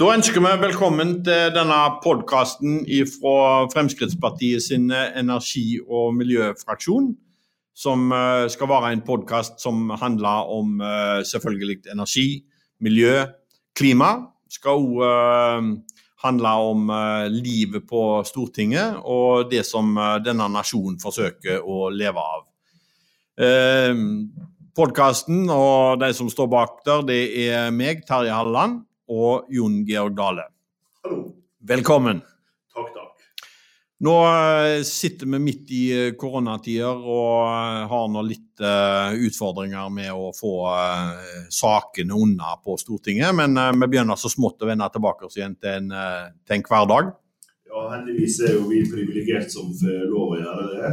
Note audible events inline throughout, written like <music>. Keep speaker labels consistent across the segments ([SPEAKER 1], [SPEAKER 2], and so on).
[SPEAKER 1] Da ønsker vi velkommen til denne podkasten fra Fremskrittspartiet sin energi- og miljøfraksjon. Som eh, skal være en podkast som handler om eh, selvfølgelig energi, miljø, klima. Skal òg uh, handle om livet på Stortinget og det som denne nasjonen forsøker å leve av. Podkasten og de som står bak der, det er meg, Terje Halleland og Jon Georg Dale.
[SPEAKER 2] Hallo.
[SPEAKER 1] Velkommen.
[SPEAKER 2] Takk, takk.
[SPEAKER 1] Nå eh, sitter vi midt i eh, koronatider og eh, har nå litt utfordringer med å få sakene unna på Stortinget. Men vi begynner så smått å vende tilbake igjen til en, til en hverdag.
[SPEAKER 2] Ja, heldigvis er jo vi privilegert som får lov å gjøre det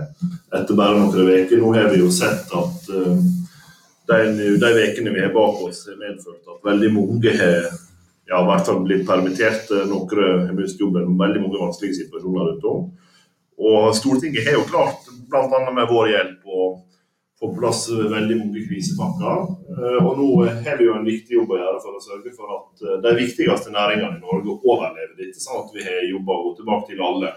[SPEAKER 2] etter bare noen uker. Nå har vi jo sett at de ukene vi har bak oss, har medført at veldig mange har ja, i hvert fall blitt permittert. Eh, noen har mistet jobben. Veldig mange vanskelige situasjoner rundt om. Og Stortinget har jo klart, bl.a. med vår hjelp, å få plass veldig mange krisepakker. Eh, og nå har vi jo en viktig jobb å gjøre for å sørge for at eh, de viktigste næringene i Norge overlever dette, sånn at vi har jobber å gå tilbake til alle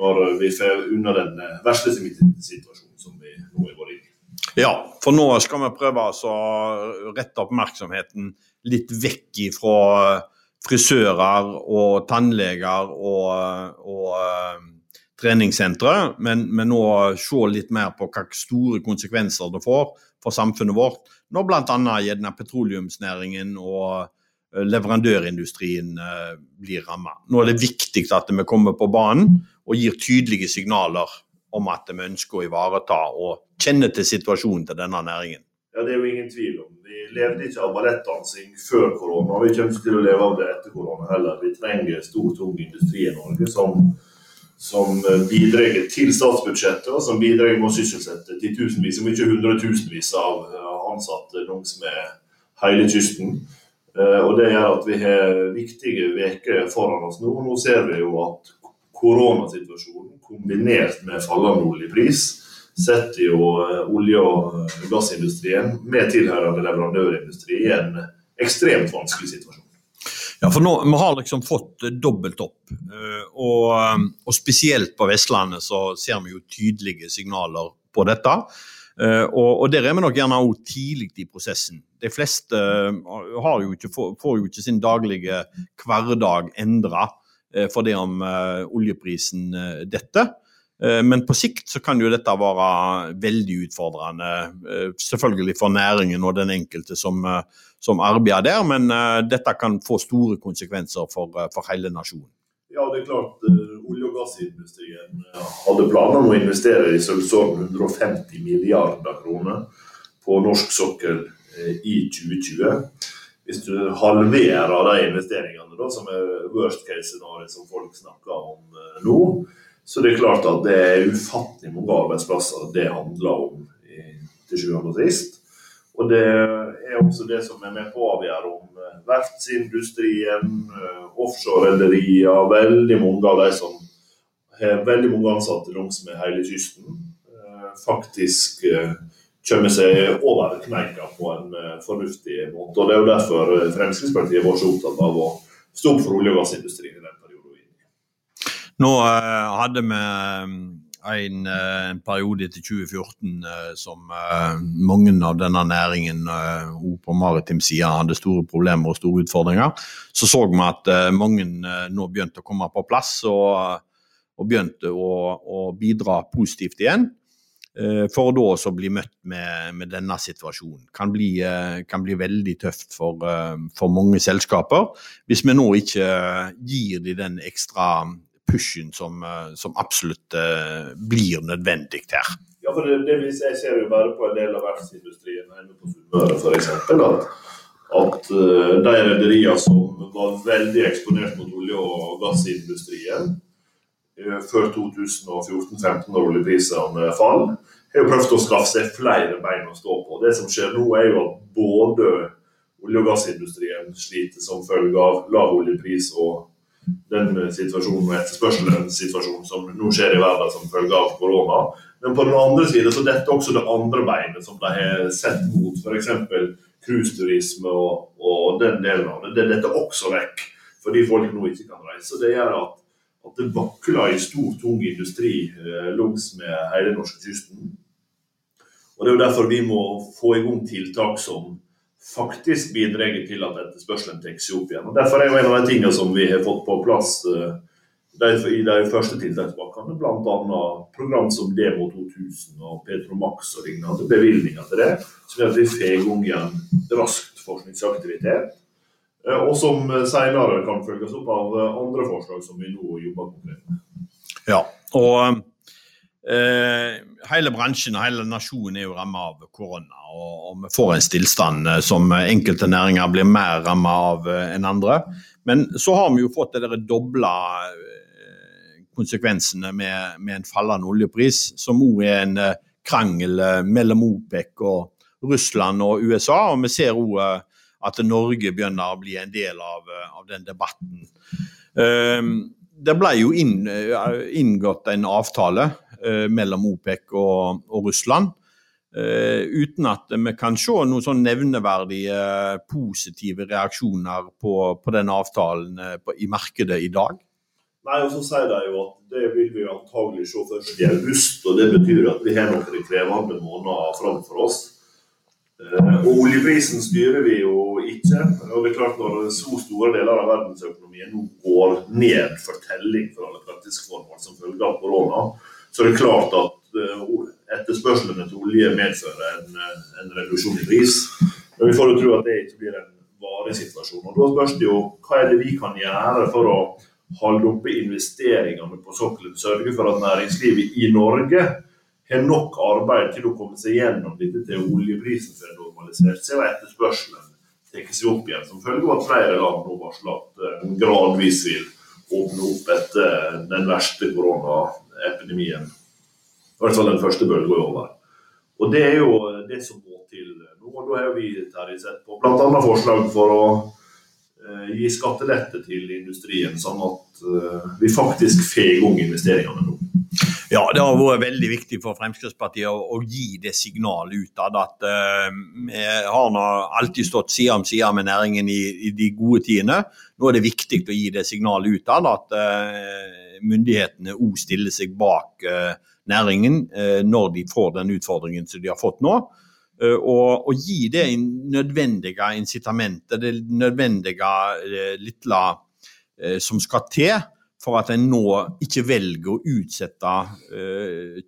[SPEAKER 2] når vi får unna den verste smittesituasjonen som vi nå er vært i.
[SPEAKER 1] Ja, for nå skal vi prøve å rette oppmerksomheten litt vekk fra frisører og tannleger og, og uh, treningssentre, men, men, nå se litt mer på hvilke store konsekvenser det får for samfunnet vårt, når bl.a. petroleumsnæringen og eh, leverandørindustrien blir rammet. Nå er det viktig at vi kommer på banen og gir tydelige signaler om at vi ønsker å ivareta og kjenne til situasjonen til denne næringen.
[SPEAKER 2] Ja, Det er jo ingen tvil om. Vi levde ikke av ballettdansing før korona, og vi kommer ikke til å leve av det etter korona heller. Vi trenger stor, tung industri i Norge som, som bidrar til statsbudsjettet, og som bidrar med å sysselsette titusenvis, om ikke hundretusenvis av ansatte langs med hele kysten. Eh, og Det gjør at vi har viktige uker foran oss nå. Nå ser vi jo at koronasituasjonen kombinert med fallende oljepris setter jo eh, olje- og gassindustrien med tilhørende leverandørindustri i en ekstremt vanskelig situasjon.
[SPEAKER 1] Ja, for nå, Vi har liksom fått dobbelt opp. Eh, og, eh, og, spesielt på Vestlandet så ser vi jo tydelige signaler på dette. Og, og der er vi nok gjerne også tidlig i prosessen. De fleste jo ikke, får jo ikke sin daglige hverdag endra fordi om oljeprisen detter. Eh, men på sikt så kan jo dette være veldig utfordrende. Eh, selvfølgelig for næringen og den enkelte som, eh, som arbeider der, men dette kan få store konsekvenser for, for hele nasjonen.
[SPEAKER 2] Ja, det er klart. Olje- og gassindustrien hadde planer om å investere i størrelsesorden 150 milliarder kroner på norsk sokkel i 2020. Hvis du halverer de investeringene, da, som er worst case-scenarioet som folk snakker om nå, så det er klart at det er ufattelig mange arbeidsplasser det handler om til sjuende og sist. Og det er også det som er med på å avgjøre om eh, verftsindustrien, eh, offshorerederier, veldig mange av de som har veldig mange ansatte langs med hele kysten, eh, faktisk kommer seg over kneika på en fornuftig måte. Og Det er jo derfor Fremskrittspartiet var så opptatt av å stå opp for olje- og gassindustrien i den perioden.
[SPEAKER 1] nå uh, hadde vi eh, en, en, periode etter 2014 uh, som mange av denne næringen på maritim side hadde store problemer og store utfordringer. Så så vi at mange nå begynte å komme på plass og, og begynte å, å, bidra positivt igjen. For da å bli møtt med, med, denne situasjonen. Kan bli, kan bli veldig tøft for, for mange selskaper hvis vi nå ikke gir de den ekstra pushen som, eh, som absolutt blir nødvendig her.
[SPEAKER 2] Ja, for det, det Jeg ser jo bare på en del av verftsindustrien hjemme på Sunnmøre f.eks. At, at de rederiene som var veldig eksponert mot olje- og gassindustrien før 2014-2015, når oljeprisene fall, har prøvd å skaffe seg flere bein å stå på. Det som skjer nå, er jo at både olje- og gassindustrien sliter som følge av lav oljepris og den situasjonen og etterspørselen situasjonen som nå skjer i verden som følge av korona. Men på den andre siden så dette også det andre beinet som de har sett mot, f.eks. cruiseturisme og, og, den delen av det. Det detter også vekk fordi folk nå ikke kan reise. Det gjør at, at det vakler i stor, tung industri eh, langs med hele norskekysten. Og Det er jo derfor vi må få i gang tiltak som faktisk bidrar til at etterspørselen tar seg opp igjen. Og Derfor er jo en av de tingene som vi har fått på plass uh, i de første tiltakspakkene, bl.a. program som Demo 2000 og Petromax og lignende, bevilgninger til det, som gjør at vi får i gang igjen raskt forskningsaktivitet. Eh, og som senere kan følges opp av andre forslag som vi nå jobber med.
[SPEAKER 1] Ja, og eh, hele bransjen og hele nasjonen er jo rammet av korona. Og, og, vi får en stillstand eh, som enkelte næringer blir mer rammet av eh, enn andre. Men så har vi jo fått det dobla konsekvensene med, med en fallende oljepris, som òg er en krangel mellom OPEC og Russland og USA. Og vi ser uh, at Norge begynner å bli en del av, av den debatten. det ble jo inn, inngått en avtale mellom OPEC og, og Russland. uten at vi kan se noen sånn nevneverdige positive reaksjoner på, på den avtalen på, i markedet i dag.
[SPEAKER 2] Nei, og så sier de jo at det vil vi antagelig se først i august. og Det betyr at vi har noen krevende måneder framfor oss. Eh, og Oljeprisen styrer vi jo ikke. og det er klart Når så store deler av verdensøkonomien nå går ned for telling for alle praktiske formål som følge av korona, så er det klart at eh, etterspørselen etter olje medfører en, en reduksjon i pris. Men vi får jo tro at det ikke blir en varig situasjon. Og Da spørs det jo hva er det vi kan gjøre for å holde oppe investeringene på sokkelen, sørge for at næringslivet i Norge har nok arbeid til å komme seg gjennom dette til oljeprisen får normalisert seg og etterspørselen tar seg opp igjen, som følge av at flere land nå varsler at en gradvis vil åpne opp etter den verste koronaepidemien. I hvert fall den første bølga er over. Og Det er jo det som må til nå. og Da har vi sett på bl.a. forslag for å Eh, gi skattelette til industrien, sånn at eh, vi faktisk får i gang investeringene nå.
[SPEAKER 1] Ja, Det har vært veldig viktig for Fremskrittspartiet å, å gi det signalet utad. At uh, vi har alltid stått side om side med næringen i, i, de gode tidene. Nå er det viktig å gi det signalet utad at uh, myndighetene òg stiller seg bak uh, næringen når de får den utfordringen som de har fått nå. Eh, og, og, gi det nødvendige incitamentet, det nødvendige eh, lille eh, som skal til for at en nå ikke velger å utsette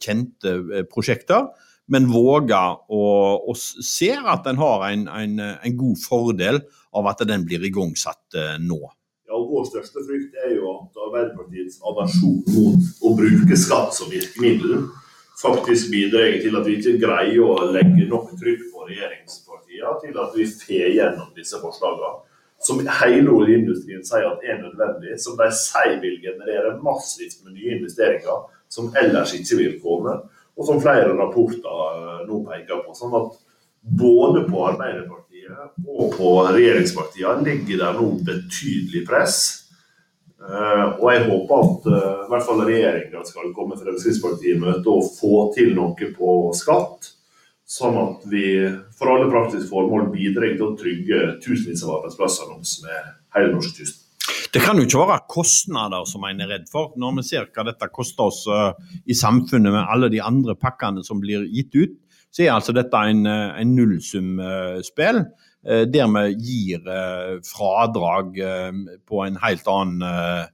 [SPEAKER 1] kjente prosjekter, men våger å, å se at en har en, en, en, god fordel av at den blir igangsatt nå.
[SPEAKER 2] Ja, og Vår største frykt er jo at Arbeiderpartiets aversjon mot å bruke skatt som virkemiddel faktisk bidrar til at vi ikke greier å legge nok trykk på regjeringspartiene til at vi får gjennom disse forslagene. Som hele oljeindustrien sier at er nødvendig, som de sier vil generere massivt med nye investeringer som ellers ikke vil komme, og som flere rapporter eh, nå peker på. sånn at både på Arbeiderpartiet og på regjeringspartiene ligger det nå betydelig press Uh, og jeg håper at uh, i hvert fall regjeringa skal komme Fremskrittspartiet i møte og få til noe på skatt, sånn at vi for alle praktiske formål bidrar til å trygge tusenvis av arbeidsplasser langs med hele norskekysten.
[SPEAKER 1] Det kan jo ikke være kostnader som en er redd for, når vi ser hva dette koster oss uh, i samfunnet med alle de andre pakkene som blir gitt ut. Så er altså dette en, en nullsumspill. Eh, der vi gir eh, fradrag eh, på en helt annen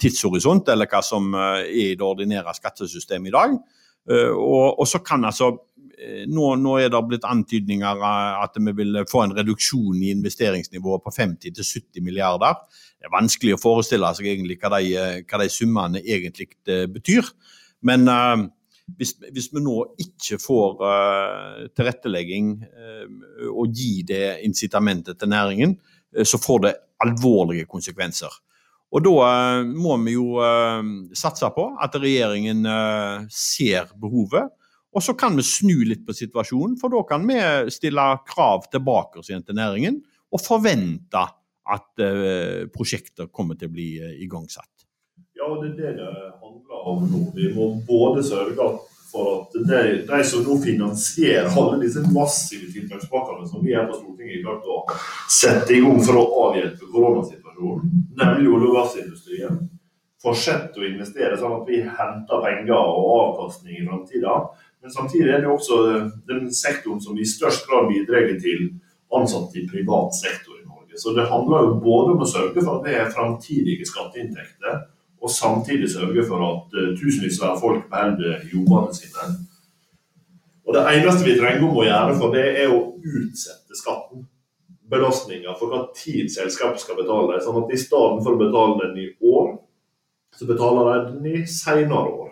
[SPEAKER 1] tidshorisont, eller hva som er i det ordinære skattesystemet i dag. Og, og så kan altså nå, nå, er det blitt antydninger at vi vil få en reduksjon i investeringsnivået på 50-70 milliarder. Det er vanskelig å forestille seg egentlig hva de, hva de summene egentlig betyr. Men uh, hvis, hvis, vi nå ikke får uh, tilrettelegging uh, og gi det incitamentet til næringen, så får det alvorlige konsekvenser. Og da må vi jo satse på at regjeringen ser behovet. Og så kan vi snu litt på situasjonen, for da kan vi stille krav tilbake igjen til næringen og forvente at prosjekter kommer til å bli igangsatt.
[SPEAKER 2] Ja, det er det det handler om nå. Vi må både sørge for at de, de som nå finansierer alle disse massive tiltakspakkene som vi her på Stortinget har klart å sette i gang for å avhjelpe koronasituasjonen nemlig olje- og gassindustrien, fortsette å investere sånn at vi henter penger og avkastning i framtida. Men samtidig er det også den sektoren som i størst grad bidrar til ansatte i privat sektor i Norge. Så det handler jo både om å sørge for at det er framtidige skatteinntekter, og samtidig sørge for at uh, tusenvis av folk beholder jobbene sine. Og Det eneste vi trenger om å gjøre for det, er å utsette skatten. Belastninga for hva tid selskapet skal betale. Sånn at i stedet for å betale den i år, så betaler de den i senere år.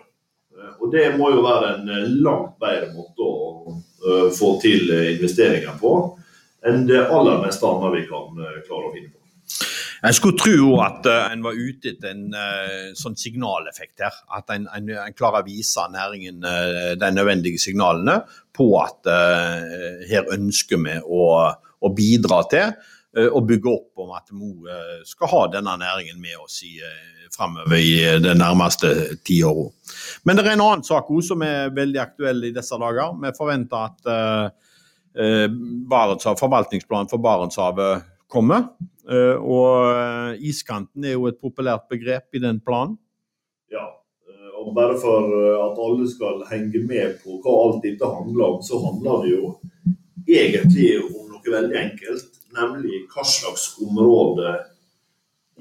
[SPEAKER 2] Eh, og det må jo være en eh, langt bedre måte å uh, få til investeringer på enn det aller meste annet vi kan klare å finne på.
[SPEAKER 1] Jeg skulle tro at en var ute etter en sånn signaleffekt her. At en, en, en klarer å vise næringen de nødvendige signalene på at her ønsker vi å, å bidra til å bygge opp om at vi skal ha denne næringen med oss i, framover i det nærmeste tiåret. Men det er en annen sak også som er veldig aktuell i disse dager. Vi forventer at Barentshav, forvaltningsplanen for Barentshavet kommer. Eh, og eh, iskanten er jo et populært begrep i den planen.
[SPEAKER 2] Ja, eh, og bare for at alle skal henge med på hva alt dette handler om, så handler det jo egentlig om noe veldig enkelt. Nemlig hva slags område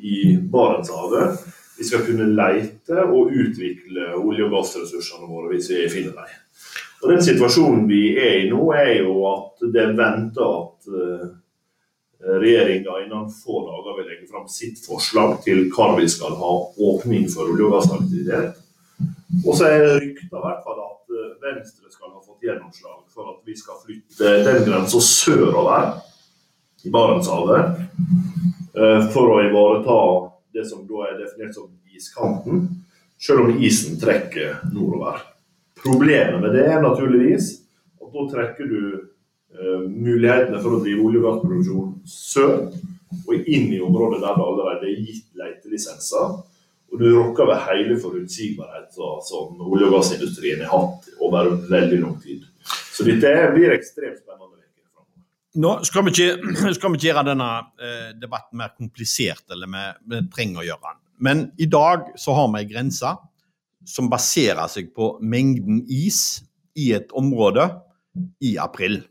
[SPEAKER 2] i Barentshavet vi skal kunne leite og utvikle olje- og gassressursene våre hvis vi finner dem. Og Den situasjonen vi er i nå, er jo at det er venta at regjeringa innen få dager vil legge fram sitt forslag til hva vi skal ha åpning for olje- og gassaktivitet. Og så er rykta i hvert fall at eh, Venstre skal ha fått gjennomslag for at vi skal flytte den grensa sørover i Barentshavet eh, for å ivareta det som da er definert som iskanten, selv om isen trekker nordover. Problemet med det er naturligvis at da trekker du Eh, mulighetene for å drive olje- og gassproduksjon sør og inn i områder der det allerede er gitt letelisenser. Og du rokker ved hele forutsigbarheten som olje- og gassindustrien har hatt over veldig lang tid. Så dette blir ekstremt.
[SPEAKER 1] Nå skal vi ikke, <clears throat> skal vi ikke gjøre denne eh, debatten mer komplisert, eller vi, vi, trenger å gjøre den. Men i dag så har vi en grense som baserer seg på mengden is i et område i april.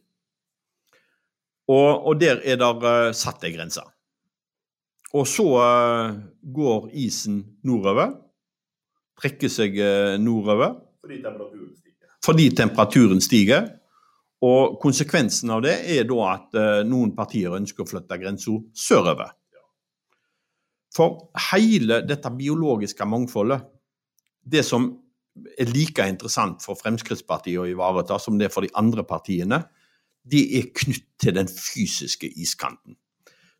[SPEAKER 1] Og, og der er det uh, satt ei grense. Og så uh, går isen nordover. Trekker seg uh, nordover.
[SPEAKER 2] Fordi temperaturen stiger.
[SPEAKER 1] Fordi temperaturen stiger. Og konsekvensen av det er da at noen partier ønsker å flytte grensa sørover. For hele dette biologiske mangfoldet, det som er like interessant for Fremskrittspartiet å ivareta som det er for de andre partiene, det er knytt til den fysiske iskanten.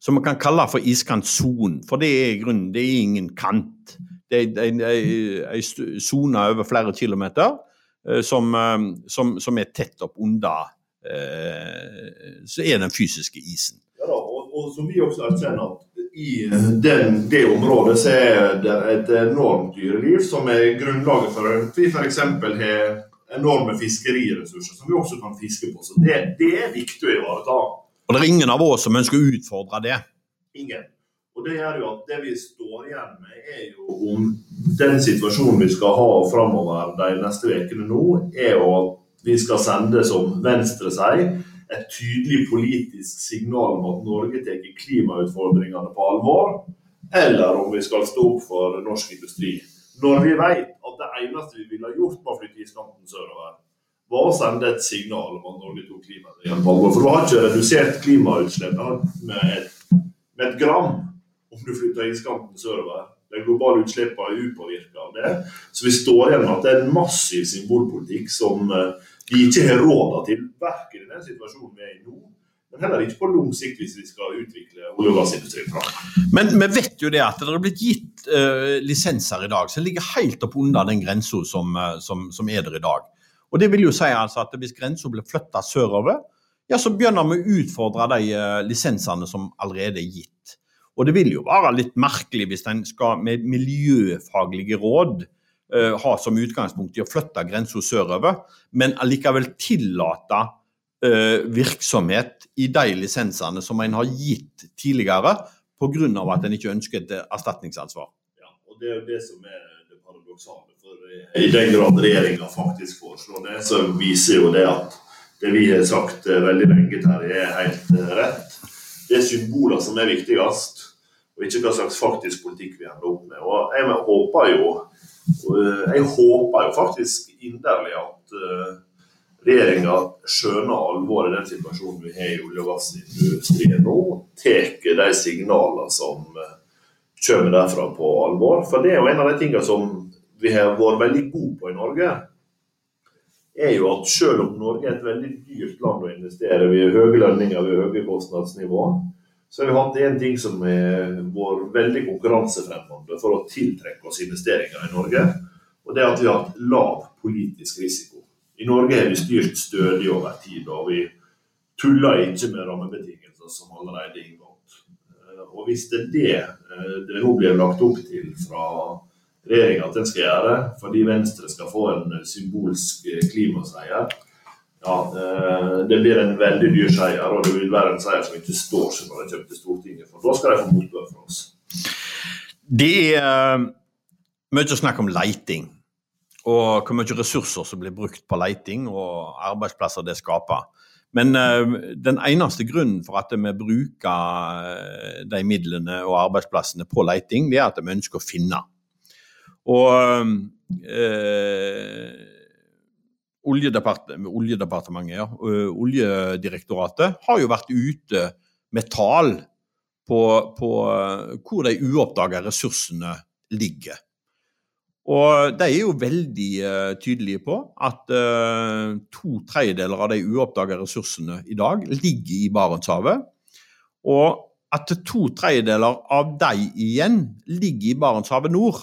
[SPEAKER 1] Som man kan kalle for iskantsonen, for det er grunnen det er ingen kant. Det er ei sone over flere kilometer eh, som, eh, som, som, er tett opp under eh, Så er den fysiske isen.
[SPEAKER 2] Ja da, og, og som vi også erkjenner at i den, det området så er det et enormt dyreliv som er grunnlaget for at vi f.eks. har enorme fiskeriressurser som vi også kan fiske på. Så det, det er viktig å ivareta.
[SPEAKER 1] Og det er ingen av oss som ønsker å utfordre det?
[SPEAKER 2] Ingen. Og det gjør jo at det vi står igjen med, er jo om den situasjonen vi skal ha framover de neste ukene nå, er jo at vi skal sende, som Venstre sier, et tydelig politisk signal om at Norge tar klimautfordringene på alvor, eller om vi skal stå opp for norsk industri. Når vi vet at det eneste vi ville gjort med å flytte iskanten sørover, var å sende et signal om at Norge tok klimaendringene på alvor. For du har ikke redusert klimautslippene med med et gram om du flytter iskanten sørover. De globale utslippene er upåvirka av det. Så vi står igjen med at det er en massiv symbolpolitikk som eh, vi ikke har råd til, verken i den situasjonen vi er i nå, men heller ikke på lang sikt hvis vi skal utvikle olje- og gassindustrien
[SPEAKER 1] Men vi vet jo det at det er blitt gitt uh, lisenser i dag som ligger helt opp under den grensa som, uh, som, som, er der i dag. Og Det vil jo si altså at hvis grensa blir flytta sørover, ja, så begynner vi å utfordre de uh, lisensene som allerede er gitt. Og det vil jo være litt merkelig hvis en skal med miljøfaglige råd ha som utgangspunkt i å flytte grensa sørover, men allikevel tillate virksomhet i de lisensene som en har gitt tidligere pga. at en ikke ønsker et erstatningsansvar.
[SPEAKER 2] Ja, og Det er jo det som er det paradoksale. For I den grad regjeringa faktisk foreslår det, så viser jo det at det vi har sagt veldig lenge, Terje, er helt rett. Det er symboler som er viktigst, og ikke hva slags faktisk politikk vi ender opp med. Og Jeg håper jo, jeg håper jo faktisk inderlig at regjeringa skjønner alvoret i den situasjonen vi har i olje- og gassindustrien nå, tar de signalene som eh, kommer derfra på alvor. For det er jo en av de tingene som vi har vært veldig gode på i Norge, er jo at selv om Norge er et veldig dyrt land å investere, vi har høye lønninger, vi har høye kostnadsnivå, så har vi hatt én ting som har vært veldig konkurransefremmende for å tiltrekke oss investeringer i Norge. Og det er at vi har hatt lav politisk risiko. I Norge har vi styrt stødig over tid, og vi tuller ikke med rammebetingelser som allerede er inngått. Eh, og Hvis det er det eh, det nå blir lagt opp til fra regjeringa at en skal gjøre, fordi Venstre skal få en symbolsk klimaseier, ja, eh, det blir en veldig dyr seier, og det vil være en seier som ikke står seg når de kommer til Stortinget. For da skal de få motbør fra oss.
[SPEAKER 1] Det er mye snakk om leiting og hvor mye ressurser som blir brukt på leiting og arbeidsplasser det skaper. Men uh, den eneste grunnen for at vi bruker de midlene og arbeidsplassene på leiting, det er at vi ønsker å finne. Og uh, Oljedepartementet, Oljedepartementet ja, Oljedirektoratet har jo vært ute med tall på, på hvor de uoppdaga ressursene ligger. Og de er jo veldig tydelige på at to tredjedeler av de uoppdaga ressursene i dag ligger i Barentshavet. Og at to tredjedeler av de igjen ligger i Barentshavet nord.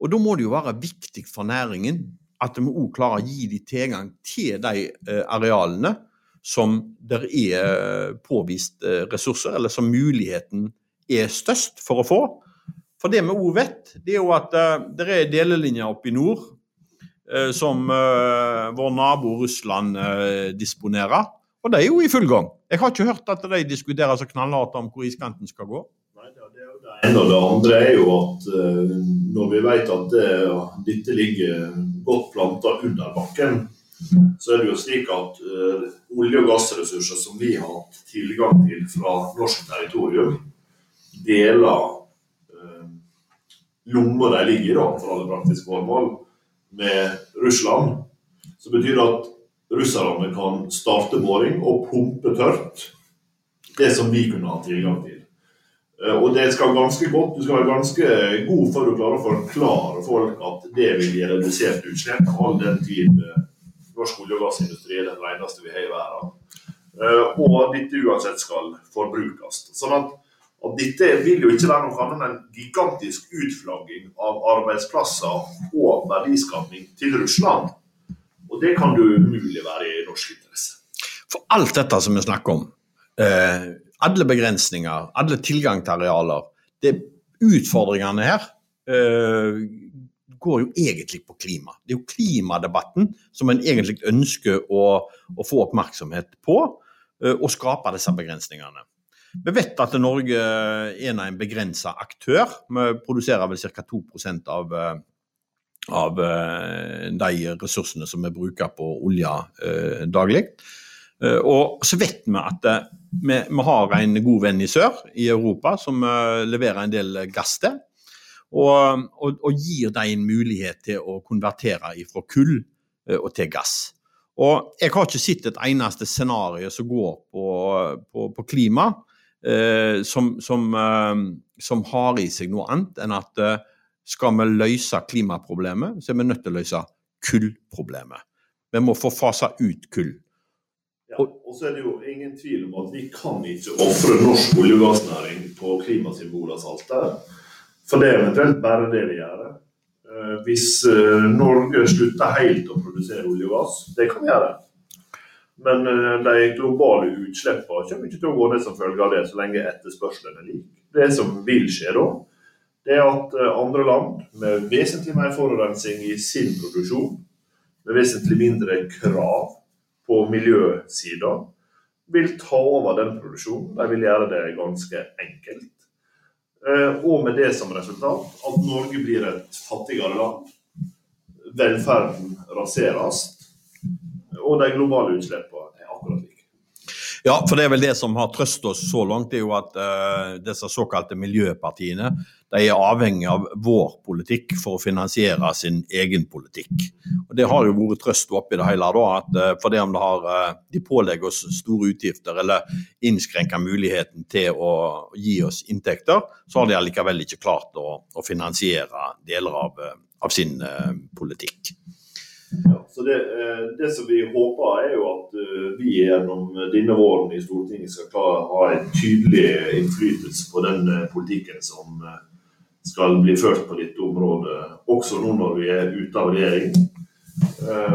[SPEAKER 1] Og da må det jo være viktig for næringen at vi òg klarer å gi de tilgang til de uh, arealene som der er påvist ressurser, eller som muligheten er størst for å få. For det vi òg vet, det er jo at det er delelinjer oppe i nord som vår nabo Russland disponerer. Og de er jo i full gang. Jeg har ikke hørt at de diskuterer så knallhardt om hvor iskanten skal gå.
[SPEAKER 2] Ene. Og det andre er jo at når vi vet at det, dette ligger godt planta under bakken, så er det jo slik at olje- og gassressurser som vi har hatt tilgang til fra norsk territorium, deler lomma de ligger i, da, for alle praktiske formål, med Russland, så betyr det at russerne kan starte boring og pumpe tørt det som vi kunne ha tilgang til. Eh, og det skal ganske godt, Du skal være ganske god for å klare å forklare folk at det vil gi redusert utslipp, all den tid eh, norsk olje- og gassindustri er den reneste vi har i verden. Og og dette uansett skal forbrukes. Sånn at at, dette vil jo ikke være noe annet enn en gigantisk utflagging av arbeidsplasser og verdiskapning til Russland. Og det kan du umulig være i norsk interesse.
[SPEAKER 1] For alt dette som vi snakker om, eh, alle begrensninger, alle tilgang til arealer, det utfordringene her uh, går jo egentlig på klima. Det er jo klimadebatten som en egentlig ønsker å, å få oppmerksomhet på, uh, og skape disse begrensningene. Vi vet at Norge er en begrensa aktør. Vi produserer vel ca. 2 av, eh, av de ressursene som vi bruker på olje eh, daglig. Eh, og så vet vi at vi, vi, har en god venn i sør, i Europa, som leverer en del gass til. Og, og, og gir dem en mulighet til å konvertere fra kull og til gass. Og jeg har ikke sett et eneste scenario som går på, på, på klima eh, som, som, eh, som, har i seg noe annet enn at eh, skal vi løse klimaproblemet, så er vi nødt til å løse kullproblemet. Vi må få fasa ut kull.
[SPEAKER 2] Ja, og så er det jo ingen tvil om at vi kan ikke ofre norsk olje- og gassnæring på klimasymbolenes alter. For det er eventuelt bare det vi gjør. Eh, hvis eh, Norge slutter helt å produsere olje og gass, det kan vi gjøre. Men eh, de globale utslippene kommer ikke til å gå ned som følge av det, så lenge etterspørselen er lik. Det som vil skje da, det er at andre land med vesentlig mer forurensning i sin produksjon, med vesentlig mindre krav på miljøsida, vil ta over den produksjonen. De vil gjøre det ganske enkelt. Eh, og med det som resultat at Norge blir et fattigere land. Velferden raseres. Og de globale utslippene er akkurat like.
[SPEAKER 1] Ja, for det er vel det som har trøstet oss så langt, det er jo at uh, disse såkalte miljøpartiene de er avhengig av vår politikk for å finansiere sin egen politikk. Og Det har jo vært trøst oppi det hele, da, at uh, det om har, uh, de pålegger oss store utgifter eller innskrenker muligheten til å gi oss inntekter, så har de allikevel ikke klart å, å finansiere deler av, av sin politikk.
[SPEAKER 2] Ja, så det, eh, det, som vi håper, er jo at eh, vi gjennom denne våren i Stortinget skal klare å ha en tydelig innflytelse på den eh, politikken som skal bli ført på dette området, også nå når vi er ute av regjering.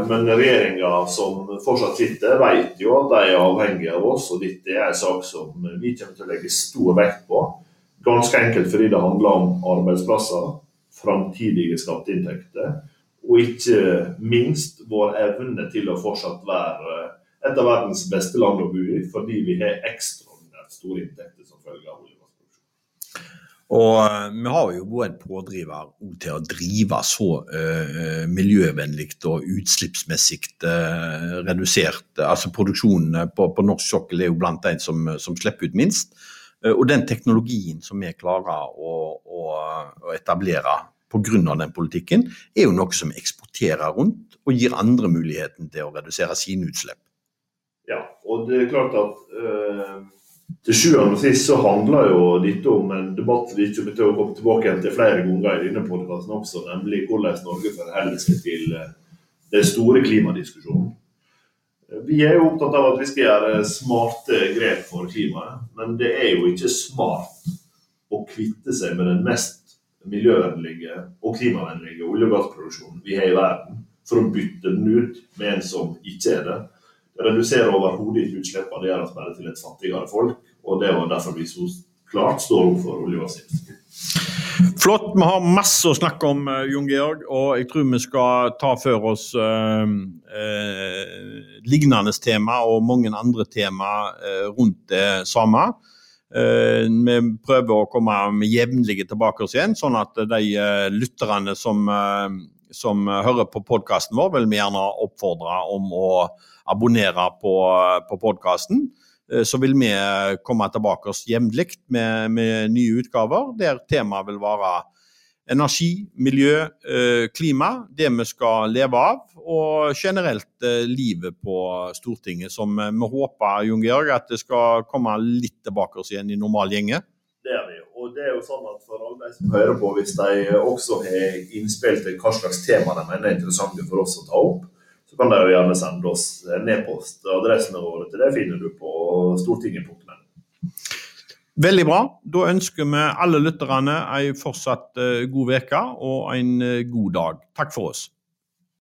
[SPEAKER 2] Men regjeringa som fortsatt sitter, vet jo at de er avhengige av oss, og dette er en sak som vi kommer til å legge stor vekt på. Ganske enkelt fordi det handler om arbeidsplasser, framtidige skatteinntekter og ikke minst vår evne til å fortsatt være et av verdens beste land å bo i, fordi vi har ekstraordinært store inntekter som følge av olje
[SPEAKER 1] Og uh, vi har jo vært en pådriver til å drive så uh, miljøvennlig og utslippsmessig uh, redusert. Altså Produksjonen på, på norsk sokkel er jo blant de som, som slipper ut minst. og den teknologien som vi klarer å, å, å etablere pga. den politikken, er jo noe som eksporterer rundt og gir andre muligheten til å redusere sine utslipp.
[SPEAKER 2] Ja, og det er klart at eh, til sjuende og sist så handler jo dette om en debatt vi kommer til å komme tilbake til flere ganger i denne podkasten også, nemlig hvordan Norge forholder seg til øh, den store klimadiskusjonen. Vi er jo opptatt av at vi skal gjøre smarte grep for klimaet, men det er jo ikke smart å kvitte seg med den mest miljøvennlige og klimavennlige olje- og gassproduksjonen vi har i verden, for å bytte den ut med en som ikke er det. Det reduserer overhodet ikke utslippene, det gjør oss bare til et fattigere folk. Og det var derfor vi så klart står opp for olje- og gassindustrien.
[SPEAKER 1] Flott. Vi har masse å snakke om, eh, Jon Georg, og jeg tror vi skal ta for oss eh, eh, lignende tema og mange andre tema eh, rundt det samme. Eh, vi prøver å komme med jevnlige tilbake oss igjen, sånn at de eh, lytterne som, eh, som hører på podkasten vår, vil vi gjerne oppfordre om å abonnere på, på podkasten. Så vil vi komme tilbake oss jevnlig med, med nye utgaver, der temaet vil være energi, miljø, eh, klima, det vi skal leve av, og generelt eh, livet på Stortinget, som eh, vi håper Jon Georg, at det skal komme litt tilbake oss igjen i normal gjenge.
[SPEAKER 2] Det er vi. Og det er jo sånn at for alle de som hører på, hvis de også har innspill til hva slags tema de mener er interessante for oss å ta opp, så kan de jo gjerne sende oss en e-post. Adressene våre til det finner du på stortinget.no.
[SPEAKER 1] Veldig bra. Da ønsker vi alle lytterne en fortsatt eh, god uke og en eh, god dag. Takk for oss.